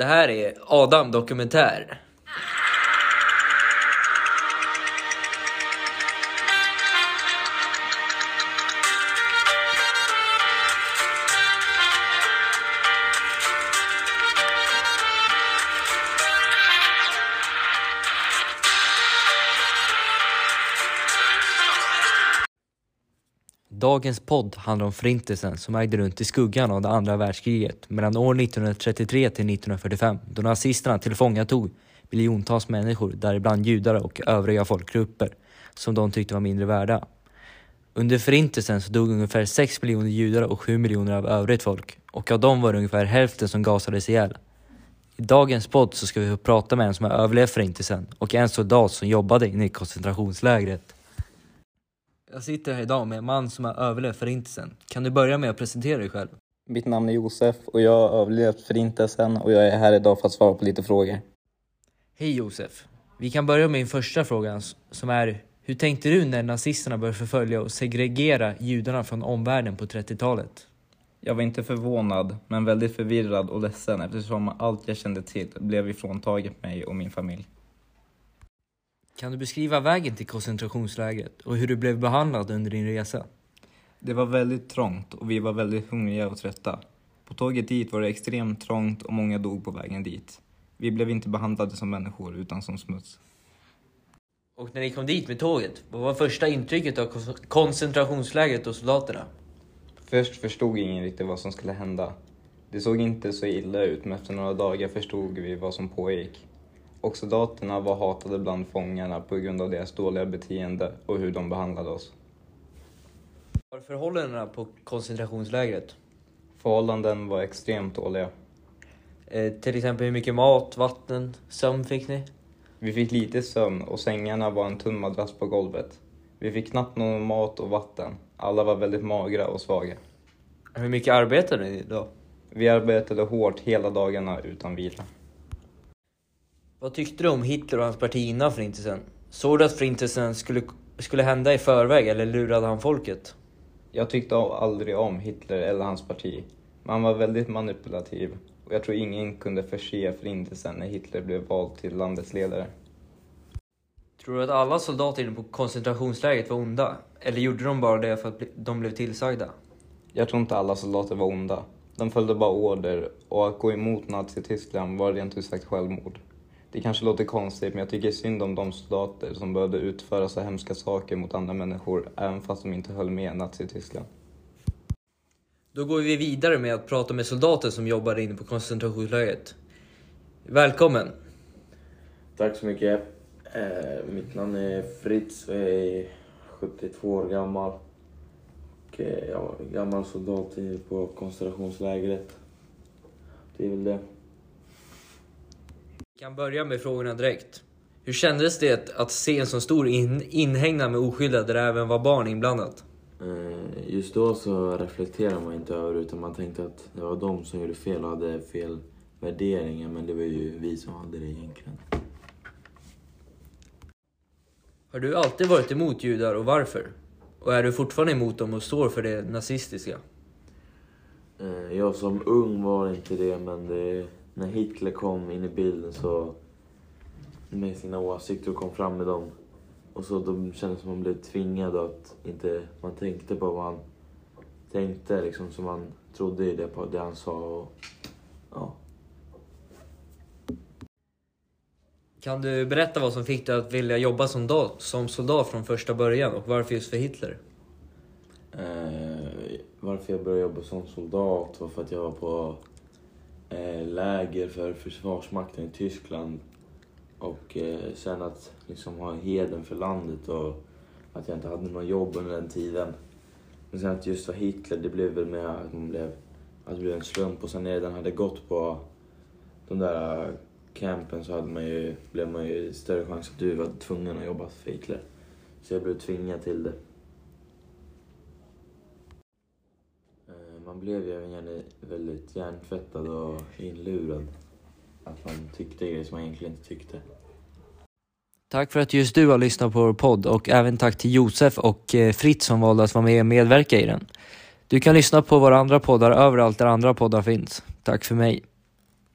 Det här är Adam Dokumentär. Dagens podd handlar om förintelsen som ägde runt i skuggan av det andra världskriget mellan år 1933 till 1945 då nazisterna tillfångatog miljontals människor, däribland judar och övriga folkgrupper som de tyckte var mindre värda. Under förintelsen så dog ungefär 6 miljoner judar och 7 miljoner av övrigt folk och av dem var det ungefär hälften som gasades ihjäl. I dagens podd så ska vi få prata med en som har överlevt förintelsen och en soldat som jobbade inne i koncentrationslägret. Jag sitter här idag med en man som har överlevt förintelsen. Kan du börja med att presentera dig själv? Mitt namn är Josef och jag har överlevt förintelsen och jag är här idag för att svara på lite frågor. Hej Josef. Vi kan börja med min första fråga som är hur tänkte du när nazisterna började förfölja och segregera judarna från omvärlden på 30-talet? Jag var inte förvånad, men väldigt förvirrad och ledsen eftersom allt jag kände till blev ifråntaget mig och min familj. Kan du beskriva vägen till koncentrationslägret och hur du blev behandlad under din resa? Det var väldigt trångt och vi var väldigt hungriga och trötta. På tåget dit var det extremt trångt och många dog på vägen dit. Vi blev inte behandlade som människor utan som smuts. Och när ni kom dit med tåget, vad var första intrycket av koncentrationslägret och soldaterna? Först förstod ingen riktigt vad som skulle hända. Det såg inte så illa ut men efter några dagar förstod vi vad som pågick. Och soldaterna var hatade bland fångarna på grund av deras dåliga beteende och hur de behandlade oss. Var förhållandena på koncentrationslägret? Förhållanden var extremt dåliga. Eh, till exempel hur mycket mat, vatten, sömn fick ni? Vi fick lite sömn och sängarna var en tunn madrass på golvet. Vi fick knappt någon mat och vatten. Alla var väldigt magra och svaga. Hur mycket arbetade ni då? Vi arbetade hårt hela dagarna utan vila. Vad tyckte du om Hitler och hans parti innan förintelsen? Såg du att förintelsen skulle, skulle hända i förväg eller lurade han folket? Jag tyckte aldrig om Hitler eller hans parti. Man var väldigt manipulativ och jag tror ingen kunde förse förintelsen när Hitler blev vald till landets ledare. Tror du att alla soldater inne på koncentrationslägret var onda? Eller gjorde de bara det för att de blev tillsagda? Jag tror inte alla soldater var onda. De följde bara order och att gå emot Nazityskland var rent ut sagt självmord. Det kanske låter konstigt men jag tycker synd om de soldater som började utföra så hemska saker mot andra människor även fast de inte höll med Nazityskland. Då går vi vidare med att prata med soldater som jobbar inne på koncentrationslägret. Välkommen! Tack så mycket. Eh, mitt namn är Fritz och jag är 72 år gammal. Och, eh, jag är gammal soldat på koncentrationslägret. Det är väl det. Kan börja med frågorna direkt. Hur kändes det att se en så stor in, inhägnad med oskyldiga där även var barn inblandat? Eh, just då så reflekterade man inte över utan man tänkte att det var de som gjorde fel och hade fel värderingar men det var ju vi som hade det egentligen. Har du alltid varit emot judar och varför? Och är du fortfarande emot dem och står för det nazistiska? Eh, jag som ung var inte det men det, när Hitler kom in i bilden så med sina åsikter och kom fram med dem och så de kändes som att man blev tvingad att inte, man tänkte på vad han tänkte liksom som man trodde i det, på det han sa och ja. Kan du berätta vad som fick dig att vilja jobba som soldat, som soldat från första början och varför just för Hitler? Eh, varför jag började jobba som soldat var för att jag var på eh, läger för försvarsmakten i Tyskland och eh, sen att liksom ha heden för landet och att jag inte hade något jobb under den tiden. Men sen att just vara Hitler, det blev väl mer att man blev, att det blev en slump och sen när jag redan hade gått på de där eh, campen så hade man ju, blev man ju större chans att du var tvungen att jobba för Hitler. Så jag blev tvingad till det. Eh, man blev ju även väldigt hjärntvättad och inlurad. Att man tyckte grejer som man egentligen inte tyckte. Tack för att just du har lyssnat på vår podd och även tack till Josef och eh, Fritz som valde att vara med och medverka i den. Du kan lyssna på våra andra poddar överallt där andra poddar finns. Tack för mig.